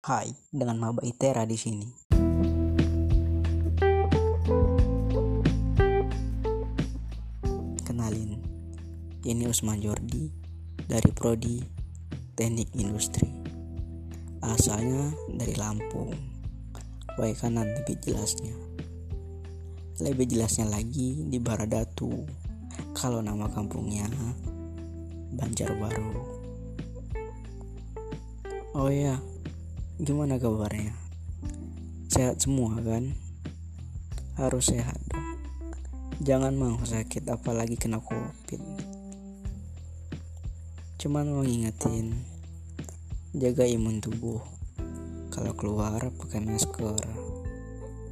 Hai, dengan Maba Itera di sini. Kenalin, ini Usman Jordi dari Prodi Teknik Industri. Asalnya dari Lampung. Baik kanan lebih jelasnya. Lebih jelasnya lagi di Baradatu. Kalau nama kampungnya Banjarbaru. Oh ya, gimana kabarnya? Sehat semua kan? Harus sehat dong. Jangan mau sakit apalagi kena covid. Cuman mau ngingetin, jaga imun tubuh. Kalau keluar pakai masker,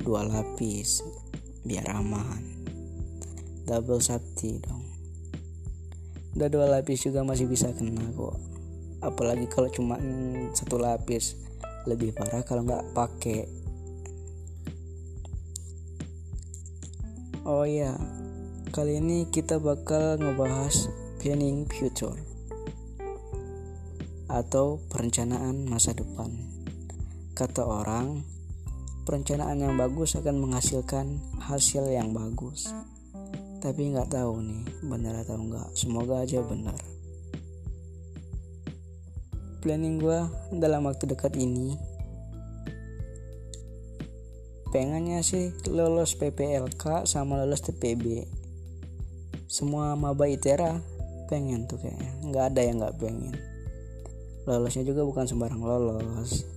dua lapis, biar aman. Double safety dong. Udah dua lapis juga masih bisa kena kok. Apalagi kalau cuma satu lapis, lebih parah kalau nggak pakai. Oh ya, kali ini kita bakal ngebahas planning future atau perencanaan masa depan. Kata orang, perencanaan yang bagus akan menghasilkan hasil yang bagus. Tapi nggak tahu nih, benar atau enggak. Semoga aja benar. Planning gue dalam waktu dekat ini. Pengennya sih lolos PPLK sama lolos TPB semua maba itera pengen tuh kayaknya. Nggak ada yang nggak pengen. Lolosnya juga bukan sembarang lolos.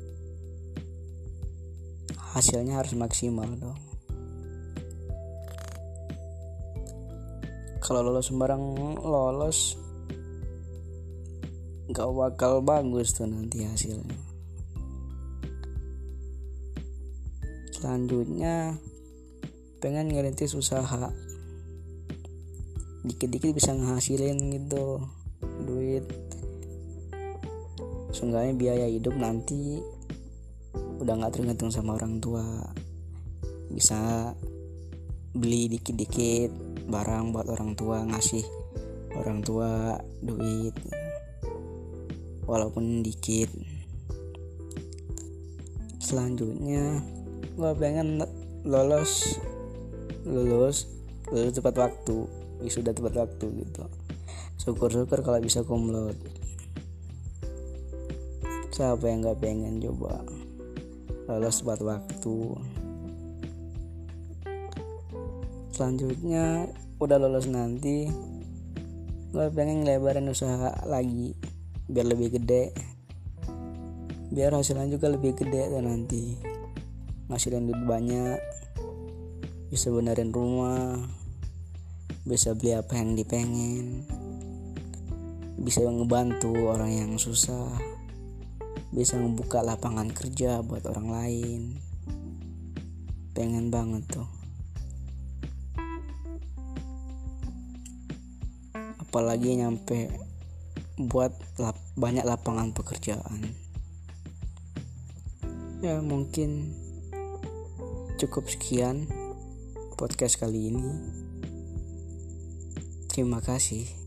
Hasilnya harus maksimal dong. Kalau lolos sembarang lolos nggak bakal bagus tuh nanti hasilnya. Selanjutnya pengen ngerintis usaha. Dikit-dikit bisa ngehasilin gitu duit. Seenggaknya biaya hidup nanti udah nggak tergantung sama orang tua. Bisa beli dikit-dikit barang buat orang tua ngasih orang tua duit walaupun dikit. Selanjutnya gue pengen lolos lulus lulus tepat waktu wisuda tepat waktu gitu. Syukur-syukur kalau bisa kumlot. Siapa yang nggak pengen coba lolos tepat waktu? Selanjutnya udah lolos nanti gue pengen ngelebarin usaha lagi biar lebih gede. Biar hasilnya juga lebih gede tuh nanti. Ngasilin duit banyak. Bisa benerin rumah. Bisa beli apa yang dipengen. Bisa ngebantu orang yang susah. Bisa membuka lapangan kerja buat orang lain. Pengen banget tuh. Apalagi nyampe buat lap banyak lapangan pekerjaan. Ya mungkin cukup sekian podcast kali ini. Terima kasih